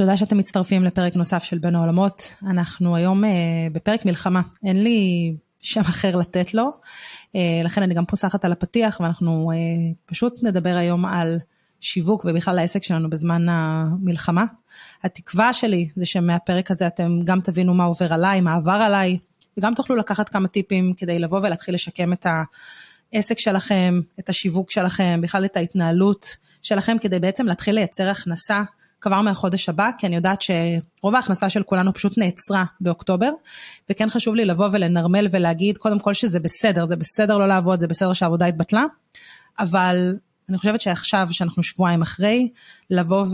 תודה שאתם מצטרפים לפרק נוסף של בין העולמות. אנחנו היום אה, בפרק מלחמה, אין לי שם אחר לתת לו, אה, לכן אני גם פוסחת על הפתיח ואנחנו אה, פשוט נדבר היום על שיווק ובכלל העסק שלנו בזמן המלחמה. התקווה שלי זה שמהפרק הזה אתם גם תבינו מה עובר עליי, מה עבר עליי, וגם תוכלו לקחת כמה טיפים כדי לבוא ולהתחיל לשקם את העסק שלכם, את השיווק שלכם, בכלל את ההתנהלות שלכם, כדי בעצם להתחיל לייצר הכנסה כבר מהחודש הבא, כי אני יודעת שרוב ההכנסה של כולנו פשוט נעצרה באוקטובר, וכן חשוב לי לבוא ולנרמל ולהגיד קודם כל שזה בסדר, זה בסדר לא לעבוד, זה בסדר שהעבודה התבטלה, אבל אני חושבת שעכשיו, שאנחנו שבועיים אחרי, לבוא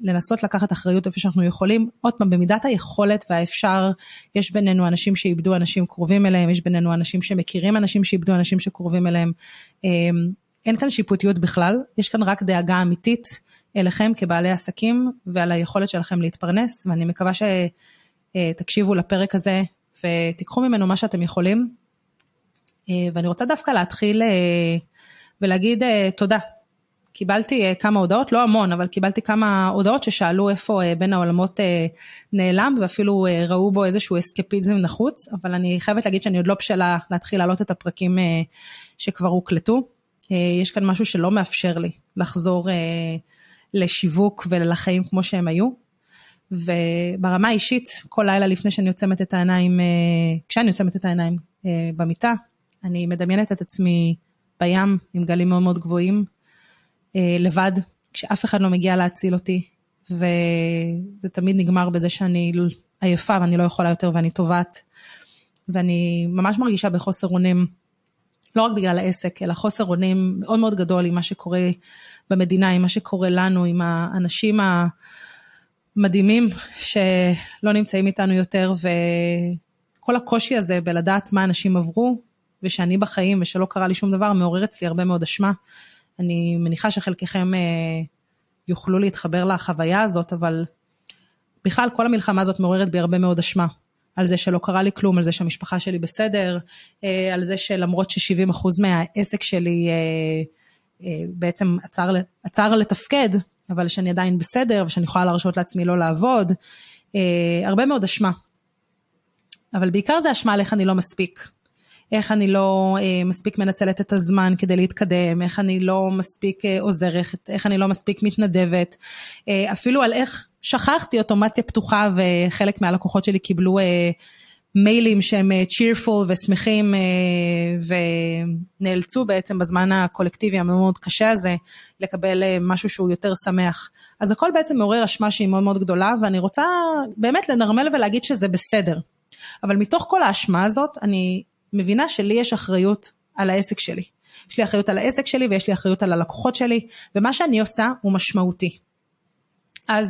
ולנסות לקחת אחריות איפה שאנחנו יכולים, עוד פעם, במידת היכולת והאפשר, יש בינינו אנשים שאיבדו אנשים קרובים אליהם, יש בינינו אנשים שמכירים אנשים שאיבדו אנשים שקרובים אליהם. אמ, אין כאן שיפוטיות בכלל, יש כאן רק דאגה אמיתית אליכם כבעלי עסקים ועל היכולת שלכם להתפרנס, ואני מקווה שתקשיבו לפרק הזה ותיקחו ממנו מה שאתם יכולים. אה, ואני רוצה דווקא להתחיל אה, ולהגיד אה, תודה. קיבלתי כמה הודעות, לא המון, אבל קיבלתי כמה הודעות ששאלו איפה בין העולמות נעלם, ואפילו ראו בו איזשהו אסקפיזם נחוץ, אבל אני חייבת להגיד שאני עוד לא בשלה להתחיל להעלות את הפרקים שכבר הוקלטו. יש כאן משהו שלא מאפשר לי לחזור לשיווק ולחיים כמו שהם היו. וברמה האישית, כל לילה לפני שאני עוצמת את העיניים, אה, כשאני עוצמת את העיניים אה, במיטה, אני מדמיינת את עצמי בים עם גלים מאוד מאוד גבוהים, אה, לבד, כשאף אחד לא מגיע להציל אותי, וזה תמיד נגמר בזה שאני עייפה ואני לא יכולה יותר ואני טובעת, ואני ממש מרגישה בחוסר אונים, לא רק בגלל העסק, אלא חוסר אונים מאוד מאוד גדול עם מה שקורה במדינה, עם מה שקורה לנו, עם האנשים המדהימים שלא נמצאים איתנו יותר, וכל הקושי הזה בלדעת מה אנשים עברו, ושאני בחיים ושלא קרה לי שום דבר, מעורר אצלי הרבה מאוד אשמה. אני מניחה שחלקכם אה, יוכלו להתחבר לחוויה הזאת, אבל בכלל כל המלחמה הזאת מעוררת בי הרבה מאוד אשמה. על זה שלא קרה לי כלום, על זה שהמשפחה שלי בסדר, אה, על זה שלמרות ש-70% מהעסק שלי אה, אה, בעצם עצר, עצר לתפקד, אבל שאני עדיין בסדר ושאני יכולה להרשות לעצמי לא לעבוד, הרבה מאוד אשמה. אבל בעיקר זה אשמה על איך אני לא מספיק. איך אני לא אה, מספיק מנצלת את הזמן כדי להתקדם, איך אני לא מספיק אה, עוזרת, איך אני לא מספיק מתנדבת, אה, אפילו על איך שכחתי אוטומציה פתוחה וחלק מהלקוחות שלי קיבלו אה, מיילים שהם אה, ושמחים אה, ונאלצו בעצם בזמן הקולקטיבי המאוד מאוד קשה הזה לקבל אה, משהו שהוא יותר שמח. אז הכל בעצם מעורר אשמה שהיא מאוד מאוד גדולה ואני רוצה באמת לנרמל ולהגיד שזה בסדר. אבל מתוך כל האשמה הזאת אני מבינה שלי יש אחריות על העסק שלי. יש לי אחריות על העסק שלי ויש לי אחריות על הלקוחות שלי ומה שאני עושה הוא משמעותי. אז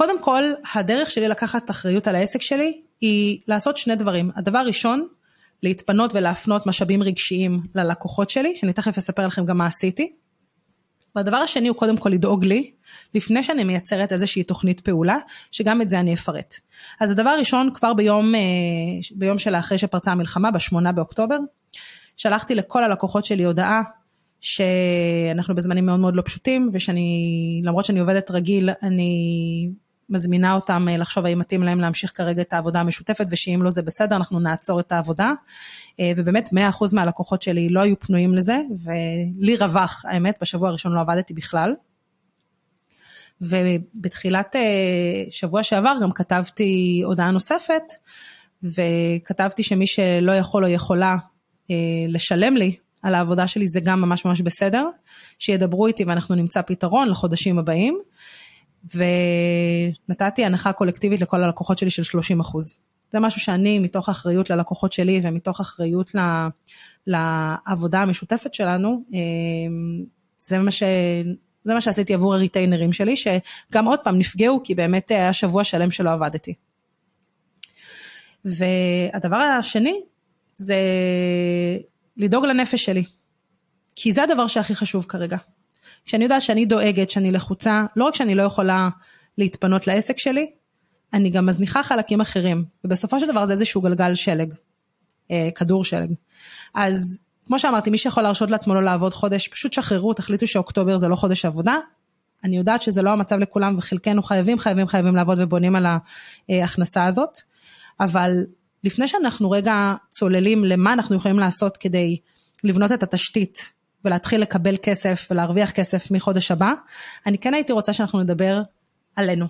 קודם כל הדרך שלי לקחת אחריות על העסק שלי היא לעשות שני דברים. הדבר הראשון, להתפנות ולהפנות משאבים רגשיים ללקוחות שלי, שאני תכף אספר לכם גם מה עשיתי. והדבר השני הוא קודם כל לדאוג לי, לפני שאני מייצרת איזושהי תוכנית פעולה, שגם את זה אני אפרט. אז הדבר הראשון, כבר ביום, אה, ביום של אחרי שפרצה המלחמה, בשמונה באוקטובר, שלחתי לכל הלקוחות שלי הודעה שאנחנו בזמנים מאוד מאוד לא פשוטים, ושאני, למרות שאני עובדת רגיל, אני מזמינה אותם אה, לחשוב האם מתאים להם להמשיך כרגע את העבודה המשותפת ושאם לא זה בסדר אנחנו נעצור את העבודה. אה, ובאמת 100% מהלקוחות שלי לא היו פנויים לזה ולי רווח האמת בשבוע הראשון לא עבדתי בכלל. ובתחילת אה, שבוע שעבר גם כתבתי הודעה נוספת וכתבתי שמי שלא יכול או יכולה לשלם לי על העבודה שלי זה גם ממש ממש בסדר, שידברו איתי ואנחנו נמצא פתרון לחודשים הבאים. ונתתי הנחה קולקטיבית לכל הלקוחות שלי של 30 אחוז. זה משהו שאני, מתוך אחריות ללקוחות שלי ומתוך אחריות לעבודה המשותפת שלנו, אמ, זה מה, ש... זה מה שעשיתי עבור הריטיינרים שלי, שגם עוד פעם נפגעו, כי באמת היה שבוע שלם שלא עבדתי. והדבר השני, זה לדאוג לנפש שלי. כי זה הדבר שהכי חשוב כרגע. כשאני יודעת שאני דואגת, שאני לחוצה, לא רק שאני לא יכולה להתפנות לעסק שלי, אני גם מזניחה חלקים אחרים, ובסופו של דבר זה איזשהו גלגל שלג, אה, כדור שלג. אז כמו שאמרתי, מי שיכול להרשות לעצמו לא לעבוד חודש, פשוט שחררו, תחליטו שאוקטובר זה לא חודש עבודה, אני יודעת שזה לא המצב לכולם וחלקנו חייבים, חייבים, חייבים לעבוד ובונים על ההכנסה הזאת, אבל לפני שאנחנו רגע צוללים למה אנחנו יכולים לעשות כדי לבנות את התשתית ולהתחיל לקבל כסף ולהרוויח כסף מחודש הבא, אני כן הייתי רוצה שאנחנו נדבר עלינו.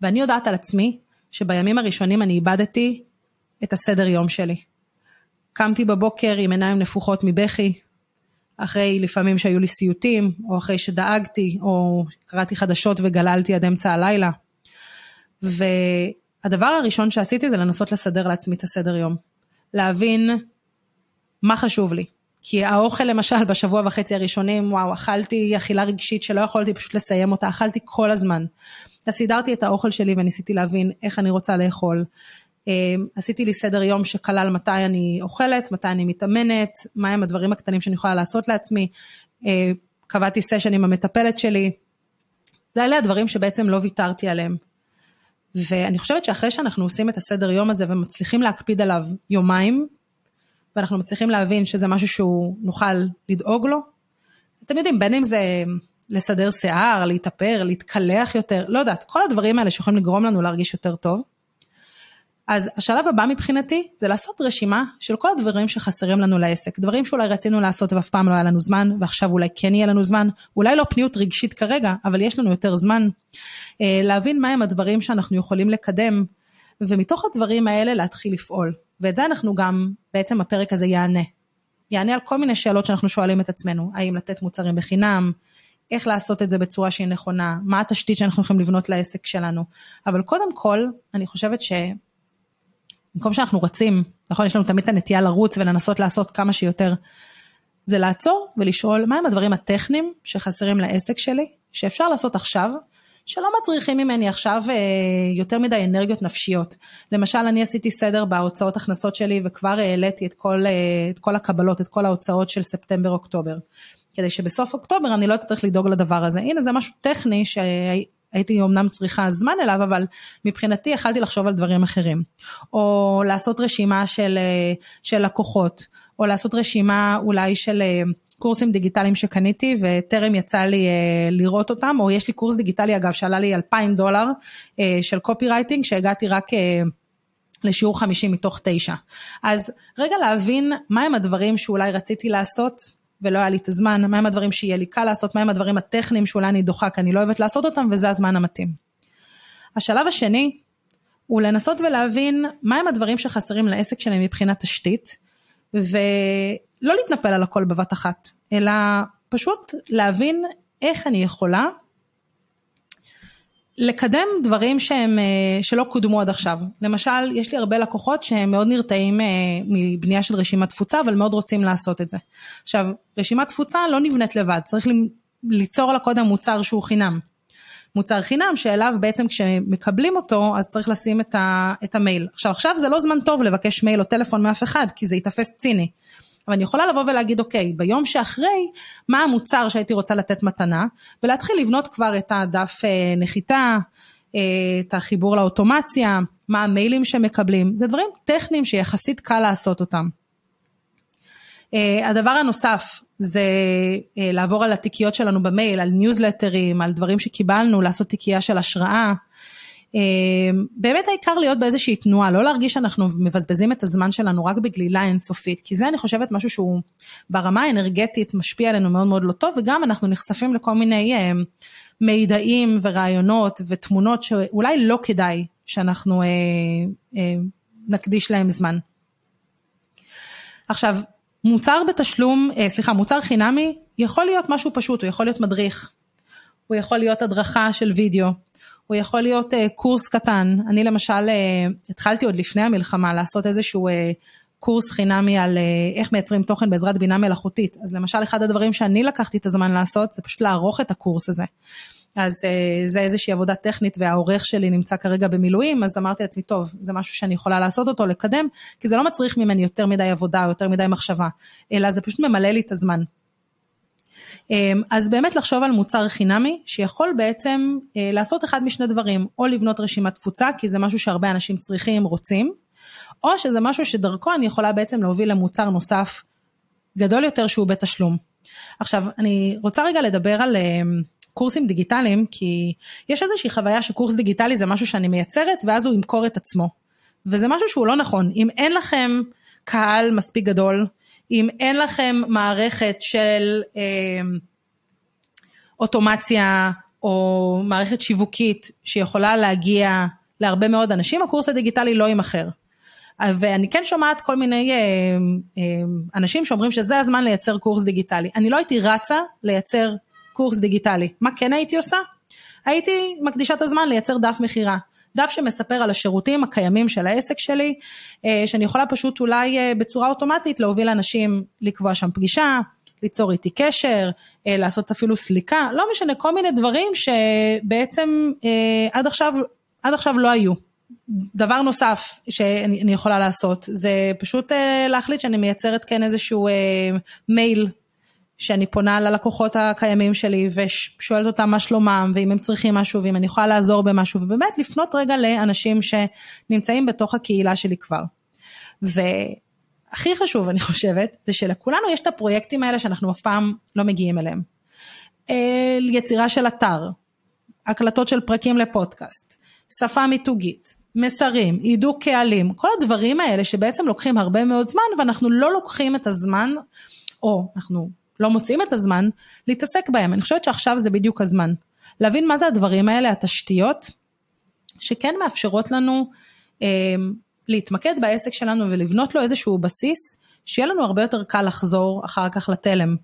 ואני יודעת על עצמי שבימים הראשונים אני איבדתי את הסדר יום שלי. קמתי בבוקר עם עיניים נפוחות מבכי, אחרי לפעמים שהיו לי סיוטים, או אחרי שדאגתי, או קראתי חדשות וגללתי עד אמצע הלילה. והדבר הראשון שעשיתי זה לנסות לסדר לעצמי את הסדר יום. להבין מה חשוב לי. כי האוכל למשל בשבוע וחצי הראשונים, וואו, אכלתי אכילה רגשית שלא יכולתי פשוט לסיים אותה, אכלתי כל הזמן. אז סידרתי את האוכל שלי וניסיתי להבין איך אני רוצה לאכול. אמ, עשיתי לי סדר יום שכלל מתי אני אוכלת, מתי אני מתאמנת, מהם הדברים הקטנים שאני יכולה לעשות לעצמי. אמ, קבעתי סשן עם המטפלת שלי. זה אלה הדברים שבעצם לא ויתרתי עליהם. ואני חושבת שאחרי שאנחנו עושים את הסדר יום הזה ומצליחים להקפיד עליו יומיים, ואנחנו מצליחים להבין שזה משהו שהוא נוכל לדאוג לו, אתם יודעים, בין אם זה לסדר שיער, להתאפר, להתקלח יותר, לא יודעת, כל הדברים האלה שיכולים לגרום לנו להרגיש יותר טוב. אז השלב הבא מבחינתי זה לעשות רשימה של כל הדברים שחסרים לנו לעסק, דברים שאולי רצינו לעשות ואף פעם לא היה לנו זמן, ועכשיו אולי כן יהיה לנו זמן, אולי לא פניות רגשית כרגע, אבל יש לנו יותר זמן. אה, להבין מהם הדברים שאנחנו יכולים לקדם, ומתוך הדברים האלה להתחיל לפעול. ואת זה אנחנו גם, בעצם הפרק הזה יענה. יענה על כל מיני שאלות שאנחנו שואלים את עצמנו, האם לתת מוצרים בחינם, איך לעשות את זה בצורה שהיא נכונה, מה התשתית שאנחנו יכולים לבנות לעסק שלנו. אבל קודם כל, אני חושבת שבמקום שאנחנו רצים, נכון, יש לנו תמיד את הנטייה לרוץ ולנסות לעשות כמה שיותר, זה לעצור ולשאול מהם הדברים הטכניים שחסרים לעסק שלי, שאפשר לעשות עכשיו, שלא מצריכים ממני עכשיו אה, יותר מדי אנרגיות נפשיות. למשל, אני עשיתי סדר בהוצאות הכנסות שלי וכבר העליתי את כל, אה, את כל הקבלות, את כל ההוצאות של ספטמבר-אוקטובר. כדי שבסוף אוקטובר אני לא אצטרך לדאוג לדבר הזה. הנה זה משהו טכני שהייתי אמנם צריכה זמן אליו, אבל מבחינתי יכלתי לחשוב על דברים אחרים. או לעשות רשימה של, אה, של לקוחות, או לעשות רשימה אולי של אה, קורסים דיגיטליים שקניתי וטרם יצא לי אה, לראות אותם, או יש לי קורס דיגיטלי אגב שעלה לי 2,000 דולר של קופי רייטינג שהגעתי רק לשיעור 50 מתוך 9. אז רגע להבין מהם הדברים שאולי רציתי לעשות ולא היה לי את הזמן, מהם הדברים שיהיה לי קל לעשות, מהם הדברים הטכניים שאולי אני דוחה כי אני לא אוהבת לעשות אותם וזה הזמן המתאים. השלב השני הוא לנסות ולהבין מהם הדברים שחסרים לעסק שלי מבחינת תשתית ולא להתנפל על הכל בבת אחת, אלא פשוט להבין איך אני יכולה לקדם דברים שהם, אה, שלא קודמו עד עכשיו. למשל, יש לי הרבה לקוחות שהם מאוד נרתעים אה, מבנייה של רשימת תפוצה, אבל מאוד רוצים לעשות את זה. עכשיו, רשימת תפוצה לא נבנית לבד, צריך ליצור לה קודם מוצר שהוא חינם. מוצר חינם שאליו בעצם כשמקבלים אותו אז צריך לשים את, ה, את המייל. עכשיו עכשיו זה לא זמן טוב לבקש מייל או טלפון מאף אחד כי זה ייתפס ציני. אבל אני יכולה לבוא ולהגיד אוקיי ביום שאחרי מה המוצר שהייתי רוצה לתת מתנה ולהתחיל לבנות כבר את הדף אה, נחיתה, אה, את החיבור לאוטומציה, מה המיילים שמקבלים, זה דברים טכניים שיחסית קל לעשות אותם. Uh, הדבר הנוסף זה לעבור על התיקיות שלנו במייל, על ניוזלטרים, על דברים שקיבלנו, לעשות תיקייה של השראה. אמ, באמת העיקר להיות באיזושהי תנועה, לא להרגיש שאנחנו מבזבזים את הזמן שלנו רק בגלילה אינסופית, כי זה אני חושבת משהו שהוא ברמה האנרגטית משפיע עלינו מאוד מאוד לא טוב, וגם אנחנו נחשפים לכל מיני אמ, מידעים ורעיונות ותמונות שאולי לא כדאי שאנחנו אה, אה, נקדיש להם זמן. עכשיו, מוצר בתשלום, אה, סליחה, מוצר חינמי יכול להיות משהו פשוט, הוא יכול להיות מדריך, הוא יכול להיות הדרכה של וידאו, הוא יכול להיות uh, קורס קטן. אני למשל uh, התחלתי עוד לפני המלחמה לעשות איזשהו uh, קורס חינמי על איך מייצרים תוכן בעזרת בינה מלאכותית. אז למשל אחד הדברים שאני לקחתי את הזמן לעשות זה פשוט לערוך את הקורס הזה. אז זה איזושהי עבודה טכנית והעורך שלי נמצא כרגע במילואים, אז אמרתי לעצמי, טוב, זה משהו שאני יכולה לעשות אותו, לקדם, כי זה לא מצריך ממני יותר מדי עבודה, יותר מדי מחשבה, אלא זה פשוט ממלא לי את הזמן. אמ, אז באמת לחשוב על מוצר חינמי שיכול בעצם אה, לעשות אחד משני דברים, או לבנות רשימת תפוצה, כי זה משהו שהרבה אנשים צריכים, רוצים, או שזה משהו שדרכו אני יכולה בעצם להוביל למוצר נוסף גדול יותר שהוא בתשלום. עכשיו, אני רוצה רגע לדבר על אמ, קורסים דיגיטליים, כי יש איזושהי חוויה שקורס דיגיטלי זה משהו שאני מייצרת ואז הוא ימכור את עצמו. וזה משהו שהוא לא נכון. אם אין לכם קהל מספיק גדול, אם אין לכם מערכת של אה, אוטומציה או מערכת שיווקית שיכולה להגיע להרבה מאוד אנשים, הקורס הדיגיטלי לא יימכר. ואני כן שומעת כל מיני אה, אה, אנשים שאומרים שזה הזמן לייצר קורס דיגיטלי. אני לא הייתי רצה לייצר קורס דיגיטלי. מה כן הייתי עושה? הייתי מקדישה את הזמן לייצר דף מכירה. דף שמספר על השירותים הקיימים של העסק שלי, אה, שאני יכולה פשוט אולי אה, בצורה אוטומטית להוביל אנשים לקבוע שם פגישה, ליצור איתי קשר, אה, לעשות אפילו סליקה, לא משנה, כל מיני דברים שבעצם עד עכשיו, עד עכשיו לא היו. דבר נוסף שאני יכולה לעשות זה פשוט להחליט שאני מייצרת כן איזשהו מייל שאני פונה ללקוחות הקיימים שלי ושואלת אותם מה שלומם ואם הם צריכים משהו ואם אני יכולה לעזור במשהו ובאמת לפנות רגע לאנשים שנמצאים בתוך הקהילה שלי כבר. והכי חשוב אני חושבת זה שלכולנו יש את הפרויקטים האלה שאנחנו אף פעם לא מגיעים אליהם. יצירה של אתר, הקלטות של פרקים לפודקאסט, שפה מיתוגית, מסרים, הידוק קהלים, כל הדברים האלה שבעצם לוקחים הרבה מאוד זמן ואנחנו לא לוקחים את הזמן, או אנחנו לא מוצאים את הזמן להתעסק בהם. אני חושבת שעכשיו זה בדיוק הזמן. להבין מה זה הדברים האלה, התשתיות, שכן מאפשרות לנו אה, להתמקד בעסק שלנו ולבנות לו איזשהו בסיס, שיהיה לנו הרבה יותר קל לחזור אחר כך לתלם.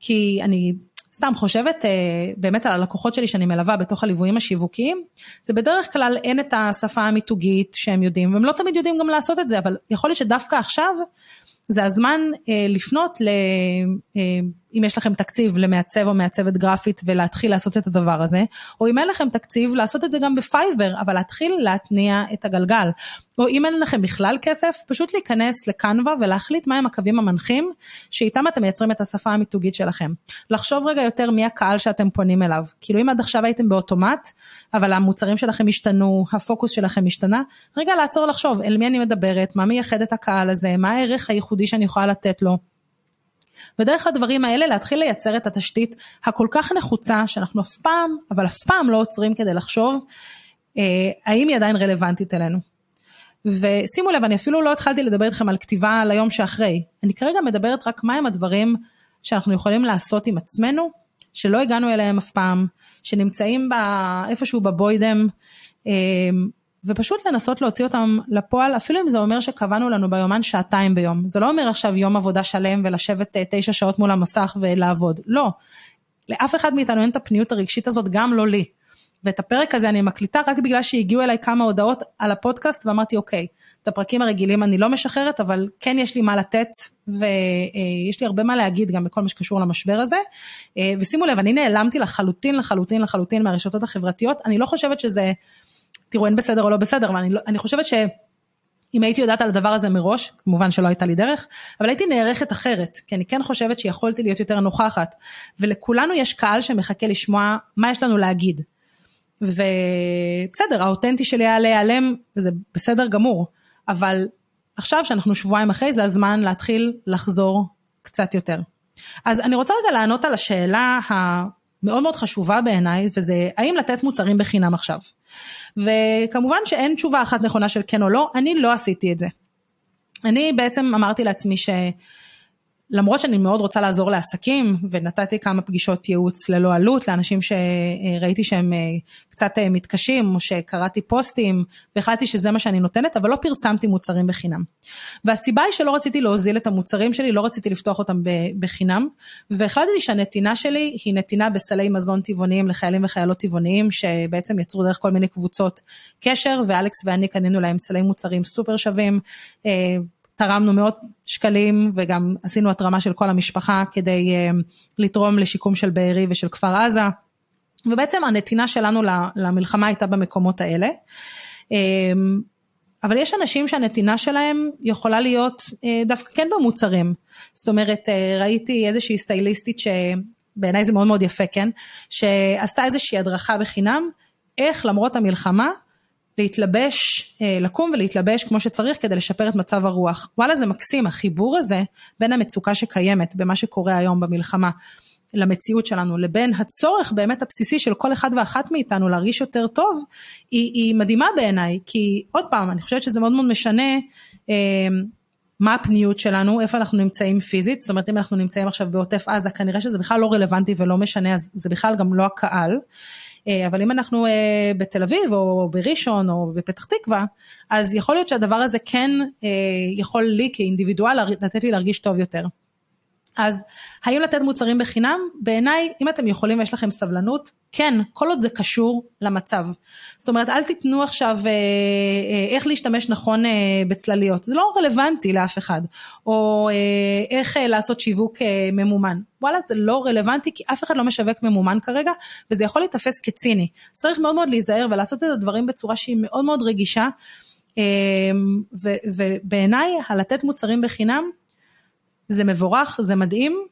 כי אני סתם חושבת אה, באמת על הלקוחות שלי שאני מלווה בתוך הליוויים השיווקיים, זה בדרך כלל אין את השפה המיתוגית שהם יודעים, והם לא תמיד יודעים גם לעשות את זה, אבל יכול להיות שדווקא עכשיו זה הזמן אה, לפנות ל... אם יש לכם תקציב למעצב או מעצבת גרפית ולהתחיל לעשות את הדבר הזה, או אם אין לכם תקציב לעשות את זה גם בפייבר, אבל להתחיל להתניע את הגלגל. או אם אין לכם בכלל כסף, פשוט להיכנס לקנווה ולהחליט מהם הקווים המנחים, שאיתם אתם מייצרים את השפה המיתוגית שלכם. לחשוב רגע יותר מי הקהל שאתם פונים אליו. כאילו אם עד עכשיו הייתם באוטומט, אבל המוצרים שלכם השתנו, הפוקוס שלכם השתנה, רגע לעצור לחשוב אל מי אני מדברת, מה מייחד את הקהל הזה, מה הערך הייחודי שאני יכולה לתת לו. ודרך הדברים האלה להתחיל לייצר את התשתית הכל כך נחוצה שאנחנו אף פעם, אבל אף פעם לא עוצרים כדי לחשוב אה, האם היא עדיין רלוונטית אלינו. ושימו לב, אני אפילו לא התחלתי לדבר איתכם על כתיבה ליום שאחרי, אני כרגע מדברת רק מהם הדברים שאנחנו יכולים לעשות עם עצמנו, שלא הגענו אליהם אף פעם, שנמצאים בא, איפשהו בבוידם, אה, ופשוט לנסות להוציא אותם לפועל, אפילו אם זה אומר שקבענו לנו ביומן שעתיים ביום. זה לא אומר עכשיו יום עבודה שלם ולשבת אה, תשע שעות מול המסך ולעבוד, לא. לאף אחד מאיתנו אין את הפניות הרגשית הזאת, גם לא לי. ואת הפרק הזה אני מקליטה רק בגלל שהגיעו אליי כמה הודעות על הפודקאסט ואמרתי אוקיי, את הפרקים הרגילים אני לא משחררת, אבל כן יש לי מה לתת ויש אה, לי הרבה מה להגיד גם בכל מה שקשור למשבר הזה. אה, ושימו לב, אני נעלמתי לחלוטין לחלוטין לחלוטין מהרשתות החברתיות, אני לא חושבת שזה... תראו אין בסדר או לא בסדר, אבל אני, לא, אני חושבת שאם הייתי יודעת על הדבר הזה מראש, כמובן שלא הייתה לי דרך, אבל הייתי נערכת אחרת, כי אני כן חושבת שיכולתי להיות יותר נוכחת, ולכולנו יש קהל שמחכה לשמוע מה יש לנו להגיד. ובסדר, האותנטי שלי היה להיעלם, וזה בסדר גמור, אבל עכשיו שאנחנו שבועיים אחרי, זה הזמן להתחיל לחזור קצת יותר. אז אני רוצה רגע לענות על השאלה המאוד מאוד חשובה בעיניי, וזה האם לתת מוצרים בחינם עכשיו. וכמובן שאין תשובה אחת נכונה של כן או לא, אני לא עשיתי את זה. אני בעצם אמרתי לעצמי ש... למרות שאני מאוד רוצה לעזור לעסקים ונתתי כמה פגישות ייעוץ ללא עלות לאנשים שראיתי שהם אה, קצת אה, מתקשים או שקראתי פוסטים והחלטתי שזה מה שאני נותנת אבל לא פרסמתי מוצרים בחינם. והסיבה היא שלא רציתי להוזיל את המוצרים שלי, לא רציתי לפתוח אותם בחינם והחלטתי שהנתינה שלי היא נתינה בסלי מזון טבעוניים לחיילים וחיילות טבעוניים שבעצם יצרו דרך כל מיני קבוצות קשר ואלכס ואני קנינו להם סלי מוצרים סופר שווים. תרמנו מאות שקלים וגם עשינו התרמה של כל המשפחה כדי uh, לתרום לשיקום של בארי ושל כפר עזה. ובעצם הנתינה שלנו למלחמה הייתה במקומות האלה. Um, אבל יש אנשים שהנתינה שלהם יכולה להיות uh, דווקא כן במוצרים. זאת אומרת, uh, ראיתי איזושהי סטייליסטית שבעיניי זה מאוד מאוד יפה, כן? שעשתה איזושהי הדרכה בחינם, איך למרות המלחמה להתלבש, אה, לקום ולהתלבש כמו שצריך כדי לשפר את מצב הרוח. וואלה זה מקסים, החיבור הזה בין המצוקה שקיימת במה שקורה היום במלחמה, למציאות שלנו לבין הצורך באמת הבסיסי של כל אחד ואחת מאיתנו להרגיש יותר טוב היא, היא מדהימה בעיניי כי עוד פעם אני חושבת שזה מאוד מאוד משנה אה, מה הפניות שלנו איפה אנחנו נמצאים פיזית זאת אומרת אם אנחנו נמצאים עכשיו בעוטף עזה כנראה שזה בכלל לא רלוונטי ולא משנה אז זה בכלל גם לא הקהל אבל אם אנחנו אה, בתל אביב או בראשון או בפתח תקווה אז יכול להיות שהדבר הזה כן אה, יכול לי כאינדיבידואל לתת לי להרגיש טוב יותר. אז האם לתת מוצרים בחינם? בעיניי, אם אתם יכולים ויש לכם סבלנות, כן, כל עוד זה קשור למצב. זאת אומרת, אל תיתנו עכשיו אה, אה, איך להשתמש נכון אה, בצלליות, זה לא רלוונטי לאף אחד. או אה, איך אה, לעשות שיווק אה, ממומן. וואלה, זה לא רלוונטי כי אף אחד לא משווק ממומן כרגע, וזה יכול להיתפס כציני. צריך מאוד מאוד להיזהר ולעשות את הדברים בצורה שהיא מאוד מאוד רגישה. אה, ובעיניי, הלתת מוצרים בחינם, זה מבורך, זה מדהים.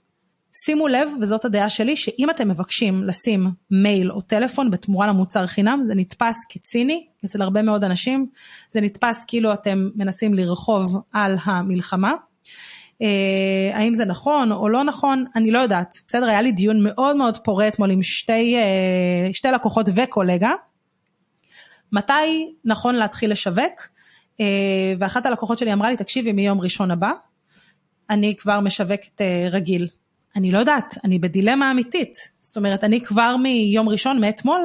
שימו לב, וזאת הדעה שלי, שאם אתם מבקשים לשים מייל או טלפון בתמורה למוצר חינם, זה נתפס כציני אצל הרבה מאוד אנשים, זה נתפס כאילו אתם מנסים לרחוב על המלחמה. Uh, האם זה נכון או לא נכון, אני לא יודעת. בסדר, היה לי דיון מאוד מאוד פורה אתמול עם שתי, uh, שתי לקוחות וקולגה. מתי נכון להתחיל לשווק? Uh, ואחת הלקוחות שלי אמרה לי, תקשיבי, מיום ראשון הבא, אני כבר משווקת אה, רגיל. אני לא יודעת, אני בדילמה אמיתית. זאת אומרת, אני כבר מיום ראשון, מאתמול,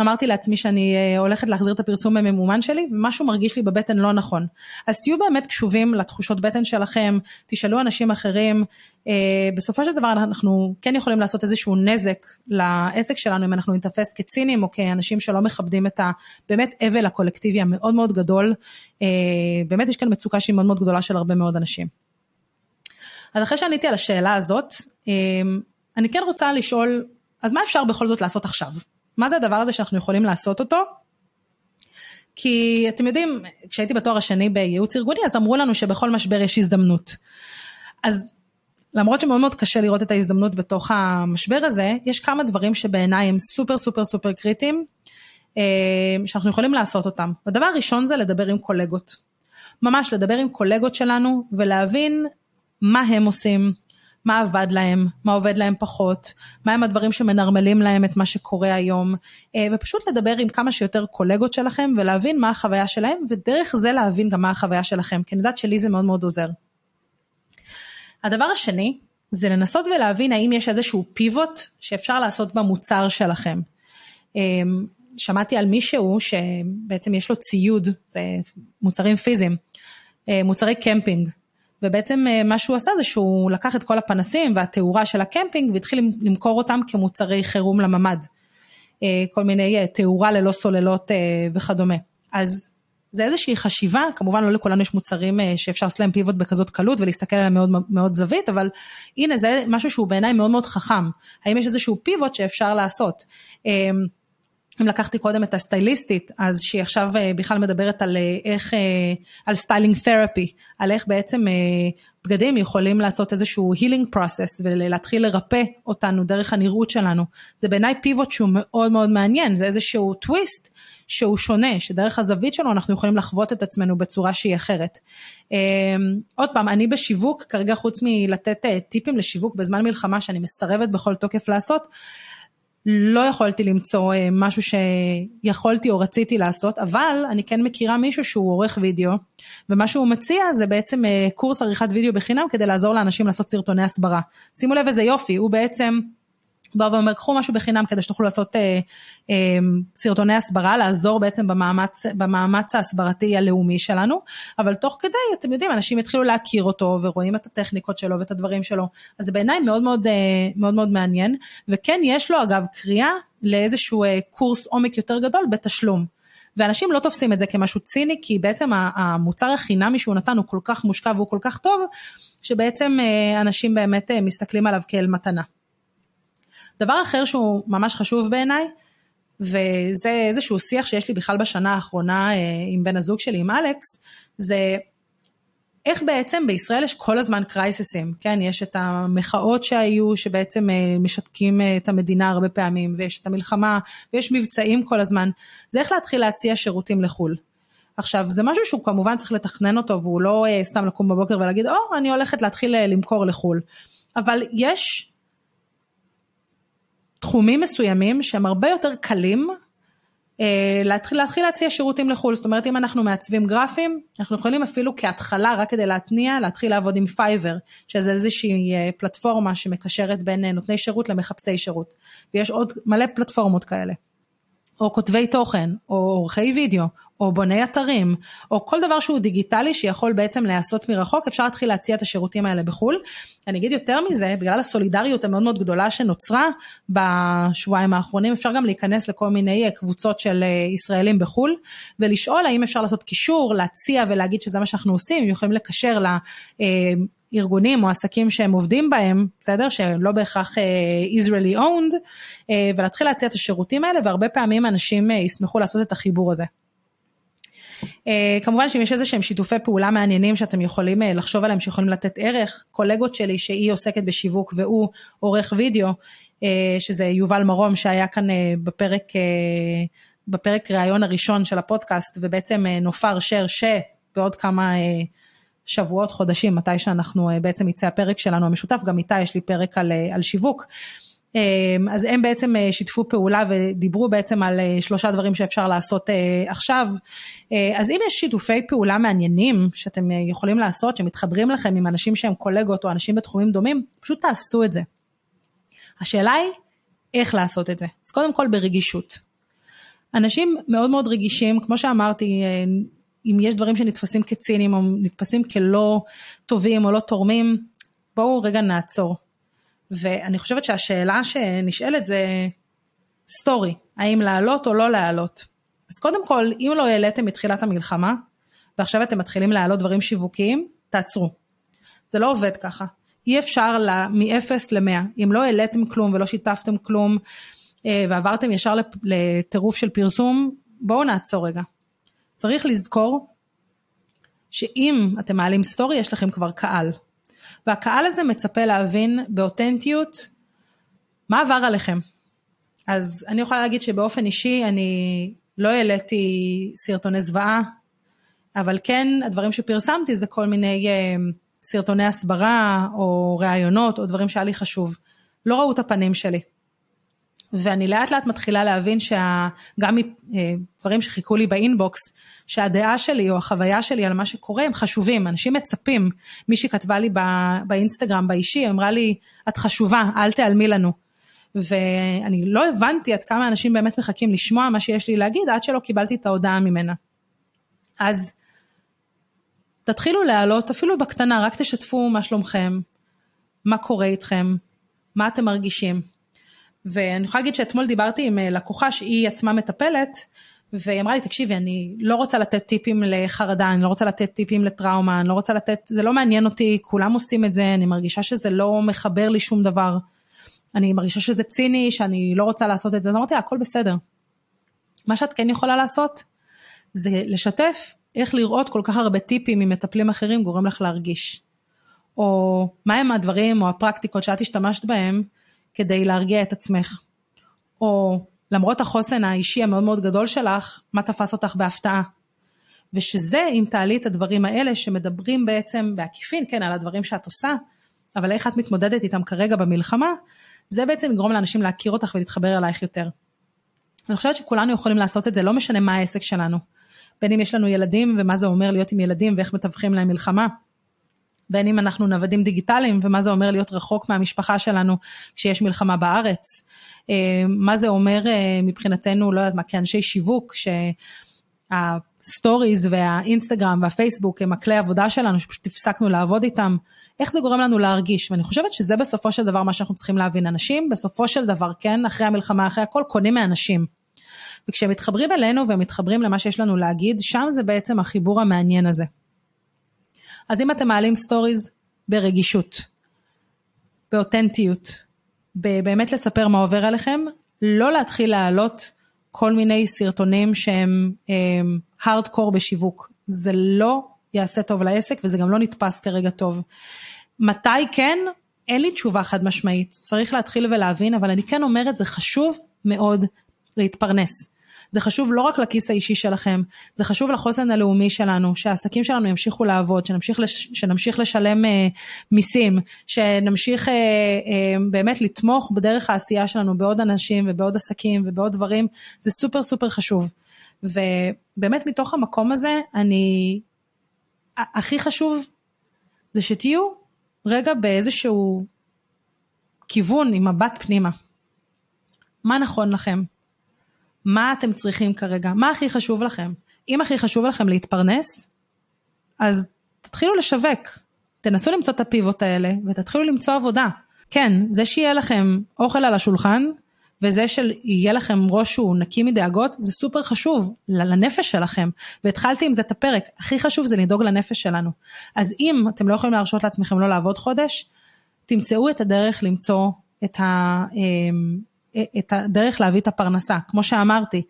אמרתי לעצמי שאני אה, הולכת להחזיר את הפרסום הממומן שלי, ומשהו מרגיש לי בבטן לא נכון. אז תהיו באמת קשובים לתחושות בטן שלכם, תשאלו אנשים אחרים. אה, בסופו של דבר אנחנו כן יכולים לעשות איזשהו נזק לעסק שלנו, אם אנחנו נתפס כצינים או כאנשים שלא מכבדים את הבאמת אבל הקולקטיבי המאוד מאוד גדול. באמת יש כאן מצוקה שהיא מאוד מאוד גדולה של הרבה מאוד אנשים. אז אחרי שעניתי על השאלה הזאת, אמ, אני כן רוצה לשאול, אז מה אפשר בכל זאת לעשות עכשיו? מה זה הדבר הזה שאנחנו יכולים לעשות אותו? כי אתם יודעים, כשהייתי בתואר השני בייעוץ ארגוני, אז אמרו לנו שבכל משבר יש הזדמנות. אז למרות שמאוד מאוד קשה לראות את ההזדמנות בתוך המשבר הזה, יש כמה דברים שבעיניי הם סופר סופר סופר קריטיים, אמ, שאנחנו יכולים לעשות אותם. הדבר הראשון זה לדבר עם קולגות. ממש לדבר עם קולגות שלנו ולהבין מה הם עושים, מה עבד להם, מה עובד להם פחות, מה הם הדברים שמנרמלים להם את מה שקורה היום, אה, ופשוט לדבר עם כמה שיותר קולגות שלכם ולהבין מה החוויה שלהם, ודרך זה להבין גם מה החוויה שלכם, כי אני יודעת שלי זה מאוד מאוד עוזר. הדבר השני, זה לנסות ולהבין האם יש איזשהו פיבוט שאפשר לעשות במוצר שלכם. אה, שמעתי על מישהו שבעצם יש לו ציוד, זה מוצרים פיזיים, אה, מוצרי קמפינג, ובעצם אה, מה שהוא עשה זה שהוא לקח את כל הפנסים והתאורה של הקמפינג והתחיל למכור אותם כמוצרי חירום לממ"ד. אה, כל מיני אה, תאורה ללא סוללות וכדומה. אז זה איזושהי חשיבה, כמובן לא לכולנו יש מוצרים שאפשר לעשות להם pivot בכזאת קלות ולהסתכל עליהם מאוד מאוד זווית, אבל הנה זה משהו שהוא בעיניי מאוד מאוד חכם. האם יש איזשהו pivot שאפשר לעשות? אם לקחתי קודם את הסטייליסטית, אז שהיא עכשיו אה, בכלל מדברת על אה, איך, אה, על styling therapy, על איך בעצם בגדים יכולים לעשות איזשהו healing process ולהתחיל לרפא אותנו דרך הנראות שלנו. זה בעיניי pivot שהוא מאוד מאוד מעניין, זה איזשהו טוויסט שהוא שונה, שדרך הזווית שלו אנחנו יכולים לחוות את עצמנו בצורה שהיא אחרת. עוד פעם, אני בשיווק, כרגע חוץ מלתת טיפים לשיווק בזמן מלחמה שאני מסרבת בכל תוקף לעשות, לא יכולתי למצוא אה, משהו שיכולתי או רציתי לעשות, אבל אני כן מכירה מישהו שהוא עורך וידאו, ומה שהוא מציע זה בעצם אה, קורס עריכת וידאו בחינם כדי לעזור לאנשים לעשות סרטוני הסברה. שימו לב איזה יופי, הוא בעצם בא ואומר קחו משהו בחינם כדי שתוכלו לעשות אה, אה, סרטוני הסברה, לעזור בעצם במאמץ, במאמץ ההסברתי הלאומי שלנו, אבל תוך כדי אתם יודעים אנשים יתחילו להכיר אותו ורואים את הטכניקות שלו ואת הדברים שלו, אז זה בעיניי מאוד מאוד, אה, מאוד מאוד מעניין, וכן יש לו אגב קריאה לאיזשהו אה, קורס עומק יותר גדול בתשלום. ואנשים לא תופסים את זה כמשהו ציני, כי בעצם המוצר החינמי שהוא נתן הוא כל כך מושקע והוא כל כך טוב, שבעצם אה, אנשים באמת אה, מסתכלים עליו כאל מתנה. דבר אחר שהוא ממש חשוב בעיניי, וזה איזשהו שיח שיש לי בכלל בשנה האחרונה אה, עם בן הזוג שלי, עם אלכס, זה איך בעצם בישראל יש כל הזמן קרייססים, כן, יש את המחאות שהיו שבעצם אה, משתקים אה, את המדינה הרבה פעמים, ויש את המלחמה, ויש מבצעים כל הזמן, זה איך להתחיל להציע שירותים לחו"ל. עכשיו, זה משהו שהוא כמובן צריך לתכנן אותו, והוא לא סתם לקום בבוקר ולהגיד, או, אני הולכת להתחיל למכור לחו"ל. אבל יש תחומים מסוימים שהם הרבה יותר קלים אה, להתחיל, להתחיל להציע שירותים לחו"ל, זאת אומרת אם אנחנו מעצבים גרפיים, אנחנו יכולים אפילו כהתחלה, רק כדי להתניע, להתחיל לעבוד עם Fiverr, שזה איזושהי אה, פלטפורמה שמקשרת בין אה, נותני שירות למחפשי שירות, ויש עוד מלא פלטפורמות כאלה. או כותבי תוכן, או עורכי וידאו, או בוני אתרים, או כל דבר שהוא דיגיטלי שיכול בעצם להיעשות מרחוק, אפשר להתחיל להציע את השירותים האלה בחו"ל. אני אגיד יותר מזה, בגלל הסולידריות המאוד מאוד גדולה שנוצרה בשבועיים האחרונים, אפשר גם להיכנס לכל מיני אה, קבוצות של אה, ישראלים בחו"ל, ולשאול האם אפשר לעשות קישור, להציע ולהגיד שזה מה שאנחנו עושים, יכולים לקשר ל... אה, ארגונים או עסקים שהם עובדים בהם, בסדר? שהם לא בהכרח Israeli owned, ולהתחיל להציע את השירותים האלה, והרבה פעמים אנשים ישמחו לעשות את החיבור הזה. Uh, כמובן שאם יש איזה שהם שיתופי פעולה מעניינים שאתם יכולים uh, לחשוב עליהם שיכולים לתת ערך, קולגות שלי שהיא עוסקת בשיווק והוא עורך וידאו, uh, שזה יובל מרום שהיה כאן בפרק, בפרק ראיון הראשון של הפודקאסט ובעצם נופר שר שבעוד כמה שבועות, חודשים, מתי שאנחנו בעצם יצא הפרק שלנו המשותף, גם איתה יש לי פרק על, על שיווק. אמ, אז הם בעצם אה, שיתפו פעולה ודיברו בעצם על אה, שלושה דברים שאפשר לעשות אה, עכשיו. אז אם יש שיתופי פעולה מעניינים שאתם יכולים לעשות, שמתחברים לכם עם אנשים שהם קולגות או אנשים בתחומים דומים, פשוט תעשו את זה. השאלה היא איך לעשות את זה. אז קודם כל ברגישות. אנשים מאוד מאוד רגישים, כמו שאמרתי, אם יש דברים שנתפסים כציניים או נתפסים כלא טובים או לא תורמים, בואו רגע נעצור. ואני חושבת שהשאלה שנשאלת זה סטורי, האם לעלות או לא לעלות. אז קודם כל, אם לא העליתם מתחילת המלחמה, ועכשיו אתם מתחילים להעלות דברים שיווקיים, תעצרו. זה לא עובד ככה. אי אפשר מ-0 ל-100. אם לא העליתם כלום ולא שיתפתם כלום, אה, ועברתם ישר לטירוף של פרסום, בואו נעצור רגע. צריך לזכור שאם אתם מעלים סטורי, יש לכם כבר קהל. והקהל הזה מצפה להבין באותנטיות מה עבר עליכם. אז אני יכולה להגיד שבאופן אישי אני לא העליתי סרטוני זוועה, אבל כן הדברים שפרסמתי זה כל מיני אה, סרטוני הסברה או ראיונות או דברים שהיה לי חשוב. לא ראו את הפנים שלי. ואני לאט לאט מתחילה להבין שגם מדברים שחיכו לי באינבוקס, שהדעה שלי או החוויה שלי על מה שקורה הם חשובים, אנשים מצפים. מישהי כתבה לי באינסטגרם באישי, אמרה לי, את חשובה, אל תיעלמי לנו. ואני לא הבנתי עד כמה אנשים באמת מחכים לשמוע מה שיש לי להגיד, עד שלא קיבלתי את ההודעה ממנה. אז תתחילו להעלות, אפילו בקטנה, רק תשתפו מה שלומכם, מה קורה איתכם, מה אתם מרגישים. ואני יכולה להגיד שאתמול דיברתי עם אה, לקוחה שהיא עצמה מטפלת, והיא אמרה לי, תקשיבי, אני לא רוצה לתת טיפים לחרדה, אני לא רוצה לתת טיפים לטראומה, אני לא רוצה לתת, זה לא מעניין אותי, כולם עושים את זה, אני מרגישה שזה לא מחבר לי שום דבר. אני מרגישה שזה ציני, שאני לא רוצה לעשות את זה, אז אמרתי לה, הכל בסדר. מה שאת כן יכולה לעשות, זה לשתף איך לראות כל כך הרבה טיפים ממטפלים אחרים גורם לך להרגיש. או מהם הדברים או הפרקטיקות שאת השתמשת בהם כדי להרגיע את עצמך. או למרות החוסן האישי המאוד מאוד גדול שלך, מה תפס אותך בהפתעה. ושזה, אם תעלי את הדברים האלה שמדברים בעצם בעקיפין, כן, על הדברים שאת עושה, אבל איך את מתמודדת איתם כרגע במלחמה, זה בעצם יגרום לאנשים להכיר אותך ולהתחבר אלייך יותר. אני חושבת שכולנו יכולים לעשות את זה, לא משנה מה העסק שלנו. בין אם יש לנו ילדים ומה זה אומר להיות עם ילדים ואיך מתווכים להם מלחמה, בין אם אנחנו נוודים דיגיטליים ומה זה אומר להיות רחוק מהמשפחה שלנו כשיש מלחמה בארץ, אה, מה זה אומר אה, מבחינתנו, לא יודעת מה, כאנשי שיווק, שה stories והאינסטגרם והפייסבוק הם הכלי עבודה שלנו, שפשוט הפסקנו לעבוד איתם, איך זה גורם לנו להרגיש, ואני חושבת שזה בסופו של דבר מה שאנחנו צריכים להבין, אנשים בסופו של דבר, כן, אחרי המלחמה, אחרי הכל, קונים מאנשים. וכשהם מתחברים אלינו והם מתחברים למה שיש לנו להגיד, שם זה בעצם החיבור המעניין הזה. אז אם אתם מעלים stories ברגישות, באותנטיות, באמת לספר מה עובר עליכם, לא להתחיל להעלות כל מיני סרטונים שהם הארדקור בשיווק. זה לא יעשה טוב לעסק וזה גם לא נתפס כרגע טוב. מתי כן? אין לי תשובה חד משמעית, צריך להתחיל ולהבין, אבל אני כן אומרת, זה חשוב מאוד להתפרנס. זה חשוב לא רק לכיס האישי שלכם, זה חשוב לחוסן הלאומי שלנו, שהעסקים שלנו ימשיכו לעבוד, שנמשיך, לש, שנמשיך לשלם אה, מיסים, שנמשיך אה, אה, באמת לתמוך בדרך העשייה שלנו בעוד אנשים ובעוד עסקים ובעוד דברים, זה סופר סופר חשוב. ובאמת מתוך המקום הזה, אני, הכי חשוב זה שתהיו רגע באיזשהו כיוון עם מבט פנימה. מה נכון לכם? מה אתם צריכים כרגע? מה הכי חשוב לכם? אם הכי חשוב לכם להתפרנס, אז תתחילו לשווק. תנסו למצוא את הפיבוט האלה ותתחילו למצוא עבודה. כן, זה שיהיה לכם אוכל על השולחן, וזה שיהיה לכם ראש שהוא נקי מדאגות, זה סופר חשוב לנפש שלכם. והתחלתי עם זה את הפרק, הכי חשוב זה לדאוג לנפש שלנו. אז אם אתם לא יכולים להרשות לעצמכם לא לעבוד חודש, תמצאו את הדרך למצוא את, ה, אמ, את הדרך להביא את הפרנסה. כמו שאמרתי,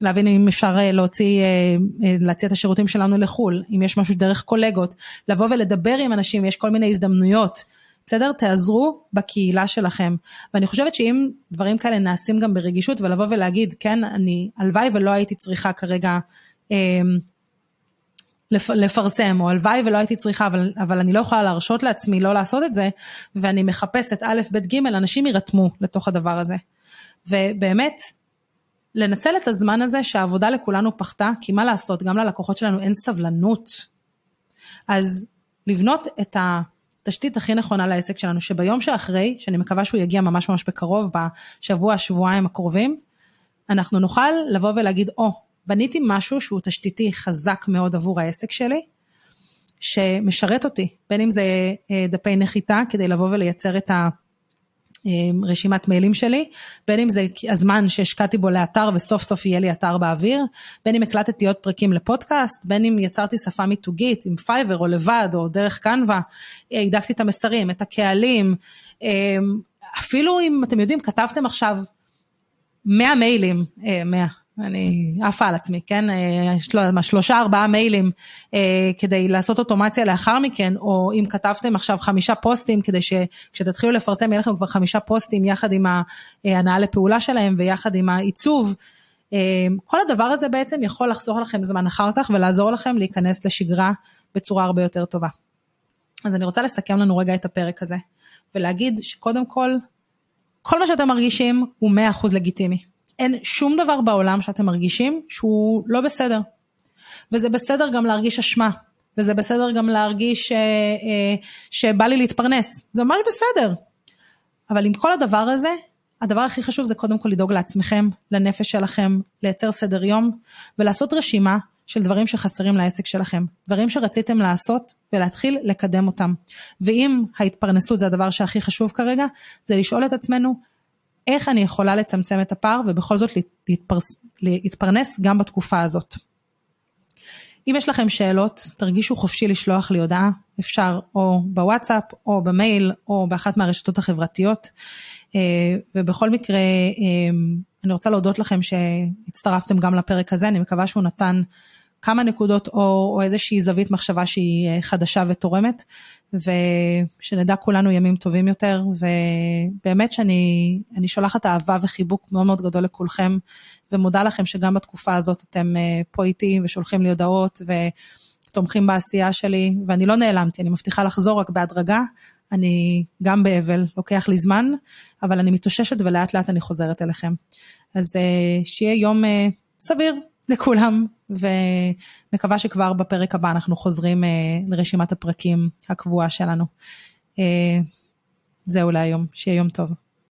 להבין אם אפשר אה, להוציא, אה, אה, להציע את השירותים שלנו לחו"ל, אם יש משהו דרך קולגות, לבוא ולדבר עם אנשים, יש כל מיני הזדמנויות. בסדר? תעזרו בקהילה שלכם. ואני חושבת שאם דברים כאלה נעשים גם ברגישות ולבוא ולהגיד, כן, אני, הלוואי ולא הייתי צריכה כרגע לפ, לפרסם, או הלוואי ולא הייתי צריכה, אבל, אבל אני לא יכולה להרשות לעצמי לא לעשות את זה, ואני מחפשת א', ב', ג', אנשים יירתמו לתוך הדבר הזה. ובאמת, לנצל את הזמן הזה שהעבודה לכולנו פחתה, כי מה לעשות, גם ללקוחות שלנו אין סבלנות. אז לבנות את. התשתית הכי נכונה לעסק שלנו, שביום שאחרי, שאני מקווה שהוא יגיע ממש ממש בקרוב, בשבוע, שבועיים הקרובים, אנחנו נוכל לבוא ולהגיד, או, oh, בניתי משהו שהוא תשתיתי חזק מאוד עבור העסק שלי, שמשרת אותי, בין אם זה אה, דפי נחיתה כדי לבוא ולייצר את ה... אמ, רשימת מיילים שלי, בין אם זה הזמן שהשקעתי בו לאתר וסוף סוף יהיה לי אתר באוויר, בין אם הקלטתי עוד פרקים לפודקאסט, בין אם יצרתי שפה מיתוגית עם Fiverr או לבד או דרך Canva, הידקתי את המסרים, את הקהלים, אמ, אפילו אם אתם יודעים, כתבתם עכשיו 100 מיילים, 100, אה, אני עפה על עצמי, כן? אה, שלושה ארבעה מיילים אה, כדי לעשות אוטומציה לאחר מכן, או אם כתבתם עכשיו חמישה פוסטים כדי שכשתתחילו לפרסם יהיה לכם כבר חמישה פוסטים יחד עם ההנאה לפעולה שלהם ויחד עם העיצוב. אה, כל הדבר הזה בעצם יכול לחסוך לכם זמן אחר כך ולעזור לכם להיכנס לשגרה בצורה הרבה יותר טובה. אז אני רוצה לסכם לנו רגע את הפרק הזה, ולהגיד שקודם כל, כל מה שאתם מרגישים הוא 100% לגיטימי. אין שום דבר בעולם שאתם מרגישים שהוא לא בסדר. וזה בסדר גם להרגיש אשמה, וזה בסדר גם להרגיש ש, אה, אה, שבא לי להתפרנס, זה ממש בסדר. אבל עם כל הדבר הזה, הדבר הכי חשוב זה קודם כל לדאוג לעצמכם, לנפש שלכם, לייצר סדר יום ולעשות רשימה של דברים שחסרים לעסק שלכם, דברים שרציתם לעשות ולהתחיל לקדם אותם. ואם ההתפרנסות זה הדבר שהכי חשוב כרגע, זה לשאול את עצמנו איך אני יכולה לצמצם את הפער ובכל זאת להתפרס, להתפרנס גם בתקופה הזאת. אם יש לכם שאלות, תרגישו חופשי לשלוח לי הודעה, אפשר או בוואטסאפ או במייל או באחת מהרשתות החברתיות. אה, ובכל מקרה, אה, אני רוצה להודות לכם שהצטרפתם גם לפרק הזה, אני מקווה שהוא נתן כמה נקודות או, או איזושהי זווית מחשבה שהיא אה, חדשה ותורמת, ושנדע כולנו ימים טובים יותר, ובאמת שאני שולחת אהבה וחיבוק מאוד מאוד גדול לכולכם, ומודה לכם שגם בתקופה הזאת אתם אה, פה איתי ושולחים לי הודעות ותומכים בעשייה שלי, ואני לא נעלמתי, אני מבטיחה לחזור רק בהדרגה. אני גם באבל, לוקח לי זמן, אבל אני מתאוששת ולאט לאט אני חוזרת אליכם. אז אה, שיהיה יום סביר לכולם, ומקווה שכבר בפרק הבא אנחנו חוזרים אה, לרשימת הפרקים הקבועה שלנו. אה, זהו להיום, שיהיה יום טוב.